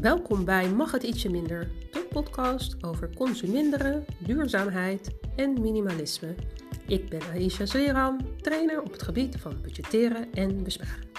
Welkom bij Mag het ietsje minder, de podcast over consuminderen, duurzaamheid en minimalisme. Ik ben Aisha Zeram, trainer op het gebied van budgetteren en besparen.